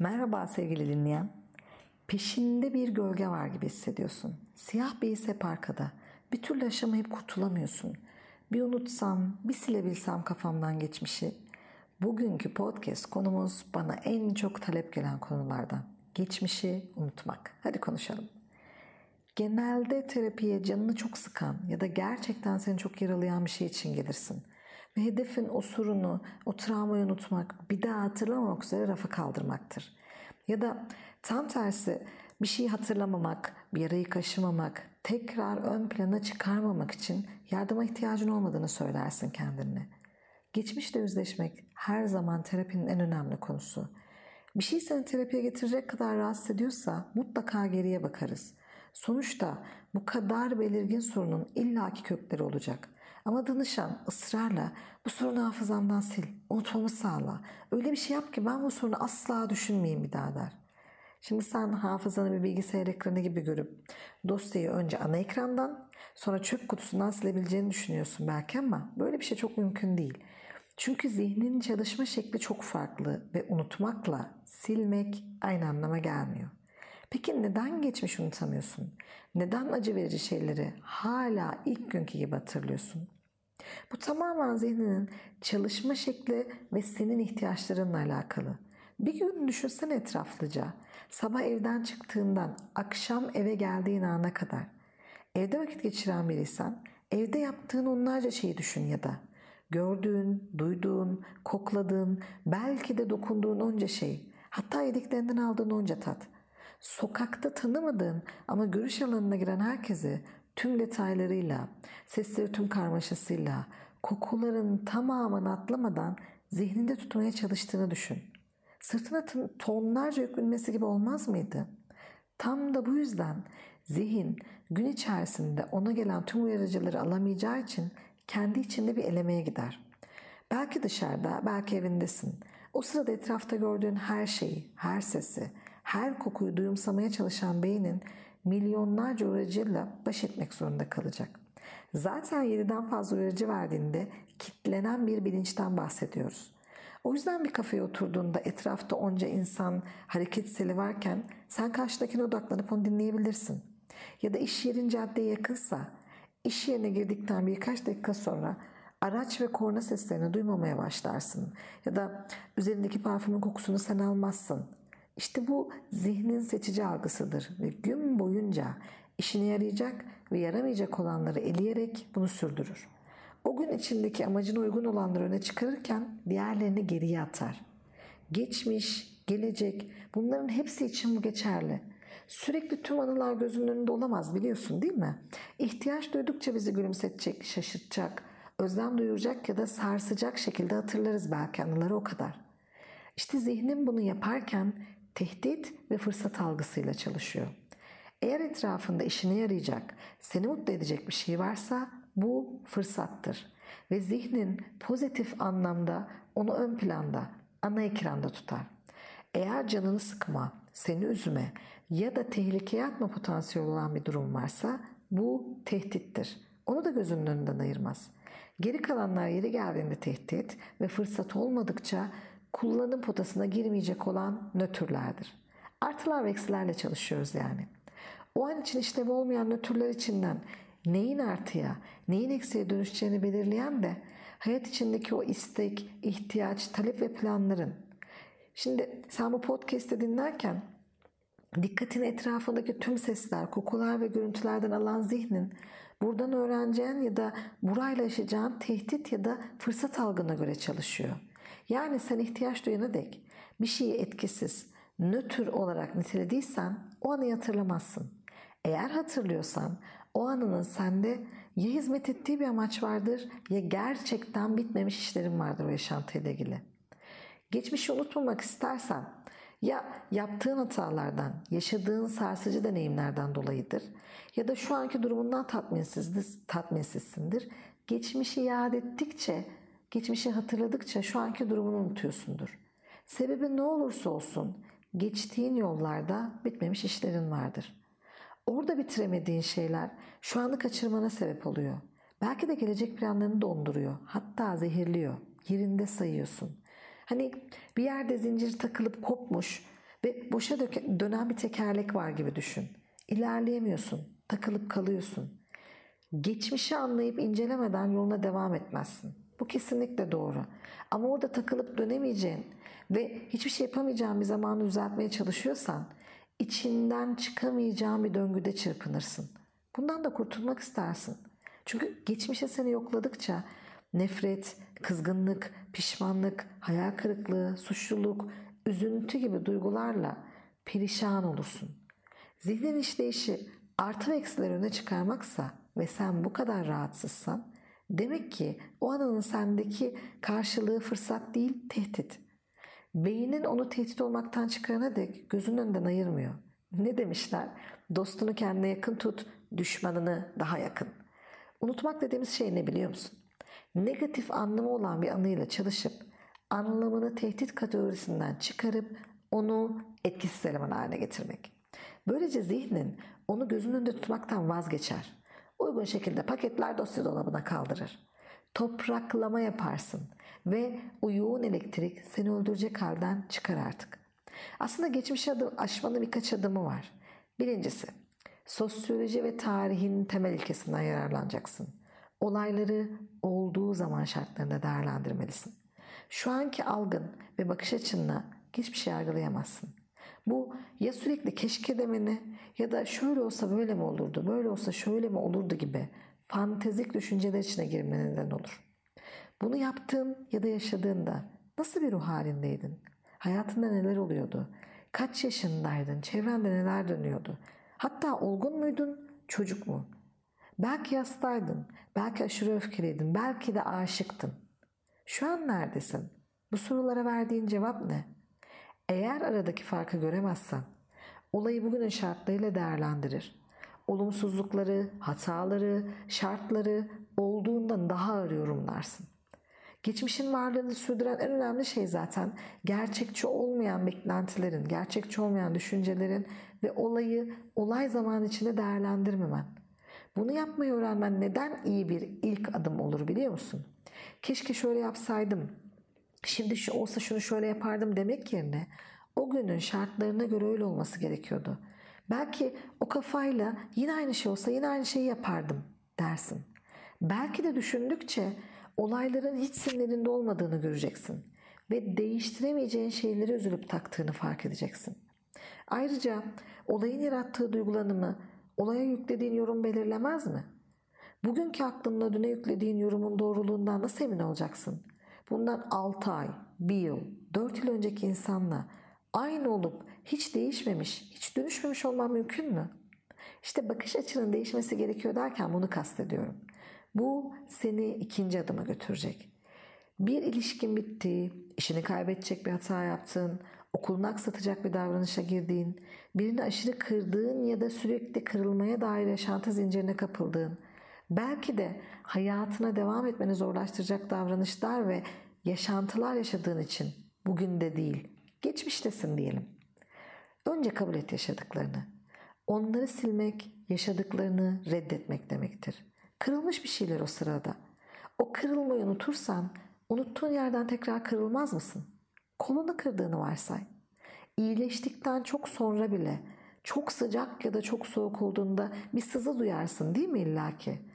Merhaba sevgili dinleyen. Peşinde bir gölge var gibi hissediyorsun. Siyah his hep arkada. Bir türlü aşamayıp kurtulamıyorsun. Bir unutsam, bir silebilsem kafamdan geçmişi. Bugünkü podcast konumuz bana en çok talep gelen konulardan. Geçmişi unutmak. Hadi konuşalım. Genelde terapiye canını çok sıkan ya da gerçekten seni çok yaralayan bir şey için gelirsin. Ve hedefin o sorunu, o travmayı unutmak, bir daha hatırlamamak üzere rafa kaldırmaktır. Ya da tam tersi bir şeyi hatırlamamak, bir yarayı kaşımamak, tekrar ön plana çıkarmamak için yardıma ihtiyacın olmadığını söylersin kendine. Geçmişle yüzleşmek her zaman terapinin en önemli konusu. Bir şey seni terapiye getirecek kadar rahatsız ediyorsa mutlaka geriye bakarız. Sonuçta bu kadar belirgin sorunun illaki kökleri olacak. Ama danışan ısrarla bu sorunu hafızamdan sil, unutmamı sağla. Öyle bir şey yap ki ben bu sorunu asla düşünmeyeyim bir daha der. Şimdi sen hafızanı bir bilgisayar ekranı gibi görüp dosyayı önce ana ekrandan sonra çöp kutusundan silebileceğini düşünüyorsun belki ama böyle bir şey çok mümkün değil. Çünkü zihnin çalışma şekli çok farklı ve unutmakla silmek aynı anlama gelmiyor. Peki neden geçmiş unutamıyorsun? Neden acı verici şeyleri hala ilk günkü gibi hatırlıyorsun? Bu tamamen zihninin çalışma şekli ve senin ihtiyaçlarınla alakalı. Bir gün düşünsene etraflıca. Sabah evden çıktığından akşam eve geldiğin ana kadar. Evde vakit geçiren biriysen evde yaptığın onlarca şeyi düşün ya da gördüğün, duyduğun, kokladığın, belki de dokunduğun onca şey. Hatta yediklerinden aldığın onca tat. Sokakta tanımadığın ama görüş alanına giren herkesi tüm detaylarıyla, sesleri tüm karmaşasıyla, kokuların tamamını atlamadan zihninde tutmaya çalıştığını düşün. Sırtına tonlarca yük gibi olmaz mıydı? Tam da bu yüzden zihin gün içerisinde ona gelen tüm uyarıcıları alamayacağı için kendi içinde bir elemeye gider. Belki dışarıda, belki evindesin. O sırada etrafta gördüğün her şeyi, her sesi, her kokuyu duyumsamaya çalışan beynin milyonlarca uyarıcıyla baş etmek zorunda kalacak. Zaten 7'den fazla uyarıcı verdiğinde kitlenen bir bilinçten bahsediyoruz. O yüzden bir kafeye oturduğunda etrafta onca insan hareket seli varken sen karşıdakine odaklanıp onu dinleyebilirsin. Ya da iş yerin caddeye yakınsa iş yerine girdikten birkaç dakika sonra araç ve korna seslerini duymamaya başlarsın. Ya da üzerindeki parfümün kokusunu sen almazsın. İşte bu zihnin seçici algısıdır ve gün boyunca işine yarayacak ve yaramayacak olanları eleyerek bunu sürdürür. O gün içindeki amacına uygun olanları öne çıkarırken diğerlerini geriye atar. Geçmiş, gelecek bunların hepsi için bu geçerli. Sürekli tüm anılar gözünün önünde olamaz biliyorsun değil mi? İhtiyaç duydukça bizi gülümsetecek, şaşırtacak, özlem duyuracak ya da sarsacak şekilde hatırlarız belki anıları o kadar. İşte zihnin bunu yaparken tehdit ve fırsat algısıyla çalışıyor. Eğer etrafında işine yarayacak, seni mutlu edecek bir şey varsa bu fırsattır. Ve zihnin pozitif anlamda onu ön planda, ana ekranda tutar. Eğer canını sıkma, seni üzme ya da tehlikeye atma potansiyeli olan bir durum varsa bu tehdittir. Onu da gözünün önünden ayırmaz. Geri kalanlar yeri geldiğinde tehdit ve fırsat olmadıkça kullanım potasına girmeyecek olan nötrlerdir. Artılar ve eksilerle çalışıyoruz yani. O an için işlevi olmayan nötrler içinden neyin artıya, neyin eksiye dönüşeceğini belirleyen de hayat içindeki o istek, ihtiyaç, talep ve planların. Şimdi sen bu podcast'te dinlerken dikkatini etrafındaki tüm sesler, kokular ve görüntülerden alan zihnin buradan öğreneceğin ya da burayla yaşayacağın tehdit ya da fırsat algına göre çalışıyor. Yani sen ihtiyaç duyana dek bir şeyi etkisiz, nötr olarak nitelediysen o anı hatırlamazsın. Eğer hatırlıyorsan o anının sende ya hizmet ettiği bir amaç vardır ya gerçekten bitmemiş işlerin vardır o yaşantıyla ilgili. Geçmişi unutmamak istersen ya yaptığın hatalardan, yaşadığın sarsıcı deneyimlerden dolayıdır ya da şu anki durumundan tatminsizdir, tatminsizsindir. Geçmişi yad ettikçe Geçmişi hatırladıkça şu anki durumunu unutuyorsundur. Sebebi ne olursa olsun geçtiğin yollarda bitmemiş işlerin vardır. Orada bitiremediğin şeyler şu anı kaçırmana sebep oluyor. Belki de gelecek planlarını donduruyor. Hatta zehirliyor. Yerinde sayıyorsun. Hani bir yerde zincir takılıp kopmuş Ve boşa dönen bir tekerlek var gibi düşün. İlerleyemiyorsun, takılıp kalıyorsun. Geçmişi anlayıp incelemeden yoluna devam etmezsin. Bu kesinlikle doğru. Ama orada takılıp dönemeyeceğin ve hiçbir şey yapamayacağın bir zamanı düzeltmeye çalışıyorsan içinden çıkamayacağın bir döngüde çırpınırsın. Bundan da kurtulmak istersin. Çünkü geçmişe seni yokladıkça nefret, kızgınlık, pişmanlık, hayal kırıklığı, suçluluk, üzüntü gibi duygularla perişan olursun. Zihnin işleyişi artı ve eksileri öne çıkarmaksa ve sen bu kadar rahatsızsan demek ki o anının sendeki karşılığı fırsat değil tehdit. Beynin onu tehdit olmaktan çıkarana dek gözünün önünden ayırmıyor. Ne demişler? Dostunu kendine yakın tut, düşmanını daha yakın. Unutmak dediğimiz şey ne biliyor musun? Negatif anlamı olan bir anıyla çalışıp anlamını tehdit kategorisinden çıkarıp onu etkisiz eleman haline getirmek. Böylece zihnin onu gözünün önünde tutmaktan vazgeçer. Uygun şekilde paketler dosya dolabına kaldırır. Topraklama yaparsın ve o elektrik seni öldürecek halden çıkar artık. Aslında geçmiş adım aşmanın birkaç adımı var. Birincisi, sosyoloji ve tarihin temel ilkesinden yararlanacaksın. Olayları olduğu zaman şartlarında değerlendirmelisin. Şu anki algın ve bakış açınla hiçbir yargılayamazsın. Bu ya sürekli keşke demeni ya da şöyle olsa böyle mi olurdu, böyle olsa şöyle mi olurdu gibi fantezik düşünceler içine girmene neden olur. Bunu yaptığın ya da yaşadığında nasıl bir ruh halindeydin? Hayatında neler oluyordu? Kaç yaşındaydın? Çevrende neler dönüyordu? Hatta olgun muydun? Çocuk mu? Belki yastaydın, belki aşırı öfkeliydin, belki de aşıktın. Şu an neredesin? Bu sorulara verdiğin cevap ne? Eğer aradaki farkı göremezsen, olayı bugünün şartlarıyla değerlendirir. Olumsuzlukları, hataları, şartları olduğundan daha ağır yorumlarsın. Geçmişin varlığını sürdüren en önemli şey zaten gerçekçi olmayan beklentilerin, gerçekçi olmayan düşüncelerin ve olayı olay zaman içinde değerlendirmemen. Bunu yapmayı öğrenmen neden iyi bir ilk adım olur biliyor musun? Keşke şöyle yapsaydım, şimdi şu olsa şunu şöyle yapardım demek yerine o günün şartlarına göre öyle olması gerekiyordu. Belki o kafayla yine aynı şey olsa yine aynı şeyi yapardım dersin. Belki de düşündükçe olayların hiç sinirinde olmadığını göreceksin ve değiştiremeyeceğin şeyleri üzülüp taktığını fark edeceksin. Ayrıca olayın yarattığı duygulanımı olaya yüklediğin yorum belirlemez mi? Bugünkü aklınla düne yüklediğin yorumun doğruluğundan nasıl emin olacaksın? Bundan 6 ay, 1 yıl, 4 yıl önceki insanla aynı olup hiç değişmemiş, hiç dönüşmemiş olman mümkün mü? İşte bakış açının değişmesi gerekiyor derken bunu kastediyorum. Bu seni ikinci adıma götürecek. Bir ilişkin bitti, işini kaybedecek bir hata yaptın, okulunu aksatacak bir davranışa girdiğin, birini aşırı kırdığın ya da sürekli kırılmaya dair yaşantı zincirine kapıldığın, belki de hayatına devam etmeni zorlaştıracak davranışlar ve yaşantılar yaşadığın için bugün de değil, geçmiştesin diyelim. Önce kabul et yaşadıklarını. Onları silmek, yaşadıklarını reddetmek demektir. Kırılmış bir şeyler o sırada. O kırılmayı unutursan unuttuğun yerden tekrar kırılmaz mısın? Kolunu kırdığını varsay. İyileştikten çok sonra bile çok sıcak ya da çok soğuk olduğunda bir sızı duyarsın değil mi illaki?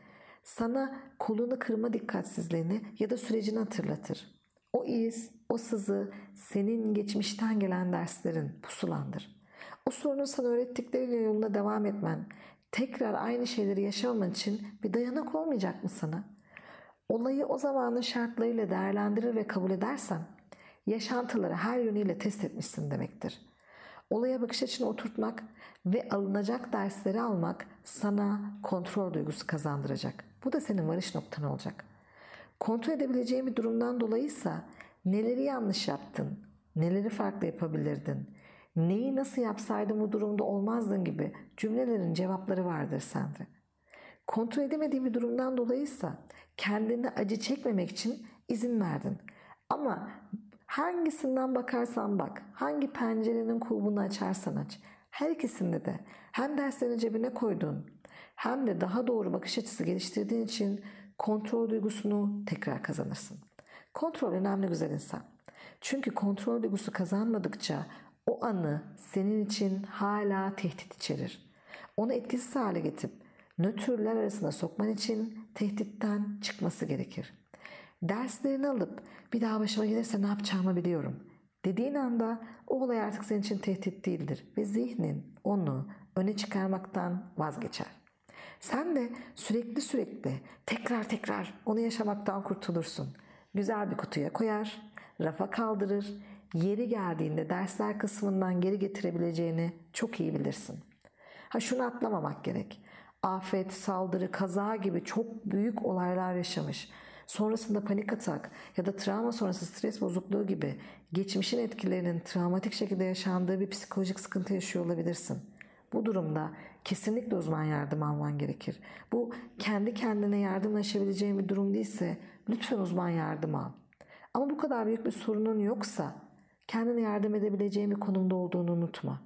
Sana kolunu kırma dikkatsizliğini ya da sürecini hatırlatır. O iz, o sızı senin geçmişten gelen derslerin pusulandır. O sorunun sana öğrettikleriyle yoluna devam etmen, tekrar aynı şeyleri yaşamaman için bir dayanak olmayacak mı sana? Olayı o zamanın şartlarıyla değerlendirir ve kabul edersen yaşantıları her yönüyle test etmişsin demektir. Olaya bakış açını oturtmak ve alınacak dersleri almak sana kontrol duygusu kazandıracak. Bu da senin varış noktan olacak. Kontrol edebileceğin bir durumdan dolayıysa neleri yanlış yaptın, neleri farklı yapabilirdin, neyi nasıl yapsaydım bu durumda olmazdın gibi cümlelerin cevapları vardır sende. Kontrol edemediğin bir durumdan dolayıysa kendini acı çekmemek için izin verdin. Ama hangisinden bakarsan bak, hangi pencerenin kulbunu açarsan aç, her ikisinde de hem derslerini cebine koydun hem de daha doğru bakış açısı geliştirdiğin için kontrol duygusunu tekrar kazanırsın. Kontrol önemli güzel insan. Çünkü kontrol duygusu kazanmadıkça o anı senin için hala tehdit içerir. Onu etkisiz hale getirip nötrler arasına sokman için tehditten çıkması gerekir. Derslerini alıp bir daha başıma gelirse ne yapacağımı biliyorum. Dediğin anda o olay artık senin için tehdit değildir ve zihnin onu öne çıkarmaktan vazgeçer. Sen de sürekli sürekli tekrar tekrar onu yaşamaktan kurtulursun. Güzel bir kutuya koyar, rafa kaldırır, yeri geldiğinde dersler kısmından geri getirebileceğini çok iyi bilirsin. Ha şunu atlamamak gerek. Afet, saldırı, kaza gibi çok büyük olaylar yaşamış. Sonrasında panik atak ya da travma sonrası stres bozukluğu gibi geçmişin etkilerinin travmatik şekilde yaşandığı bir psikolojik sıkıntı yaşıyor olabilirsin. Bu durumda kesinlikle uzman yardım alman gerekir. Bu kendi kendine yardımlaşabileceğin bir durum değilse lütfen uzman yardım al. Ama bu kadar büyük bir sorunun yoksa kendine yardım edebileceğin bir konumda olduğunu unutma.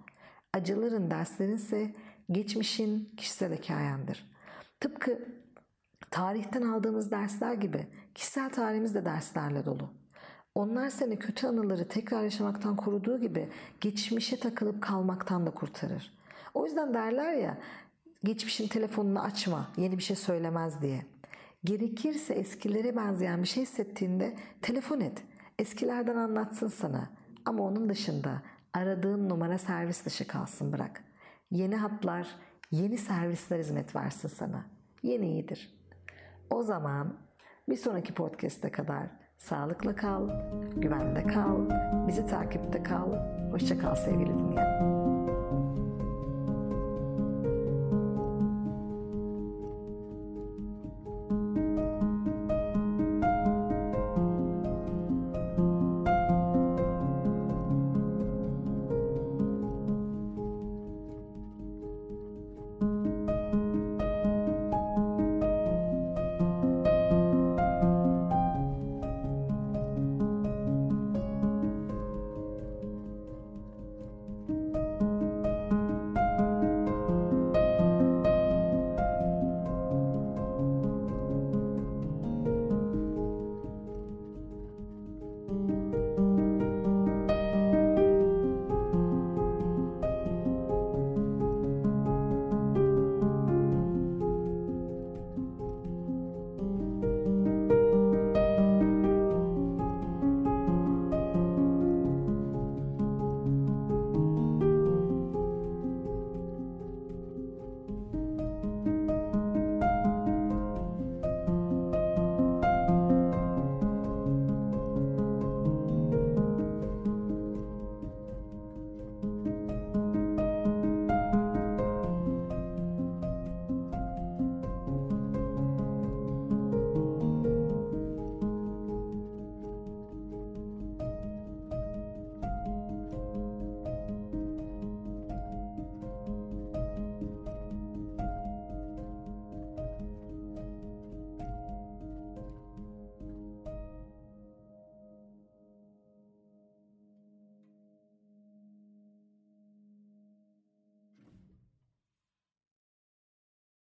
Acıların, derslerin ise geçmişin kişisel hikayendir. Tıpkı tarihten aldığımız dersler gibi kişisel tarihimiz de derslerle dolu. Onlar seni kötü anıları tekrar yaşamaktan koruduğu gibi geçmişe takılıp kalmaktan da kurtarır. O yüzden derler ya geçmişin telefonunu açma yeni bir şey söylemez diye. Gerekirse eskilere benzeyen bir şey hissettiğinde telefon et. Eskilerden anlatsın sana. Ama onun dışında aradığın numara servis dışı kalsın bırak. Yeni hatlar, yeni servisler hizmet versin sana. Yeni iyidir. O zaman bir sonraki podcast'e kadar sağlıkla kal, güvende kal, bizi takipte kal. Hoşça kal sevgili dinleyen.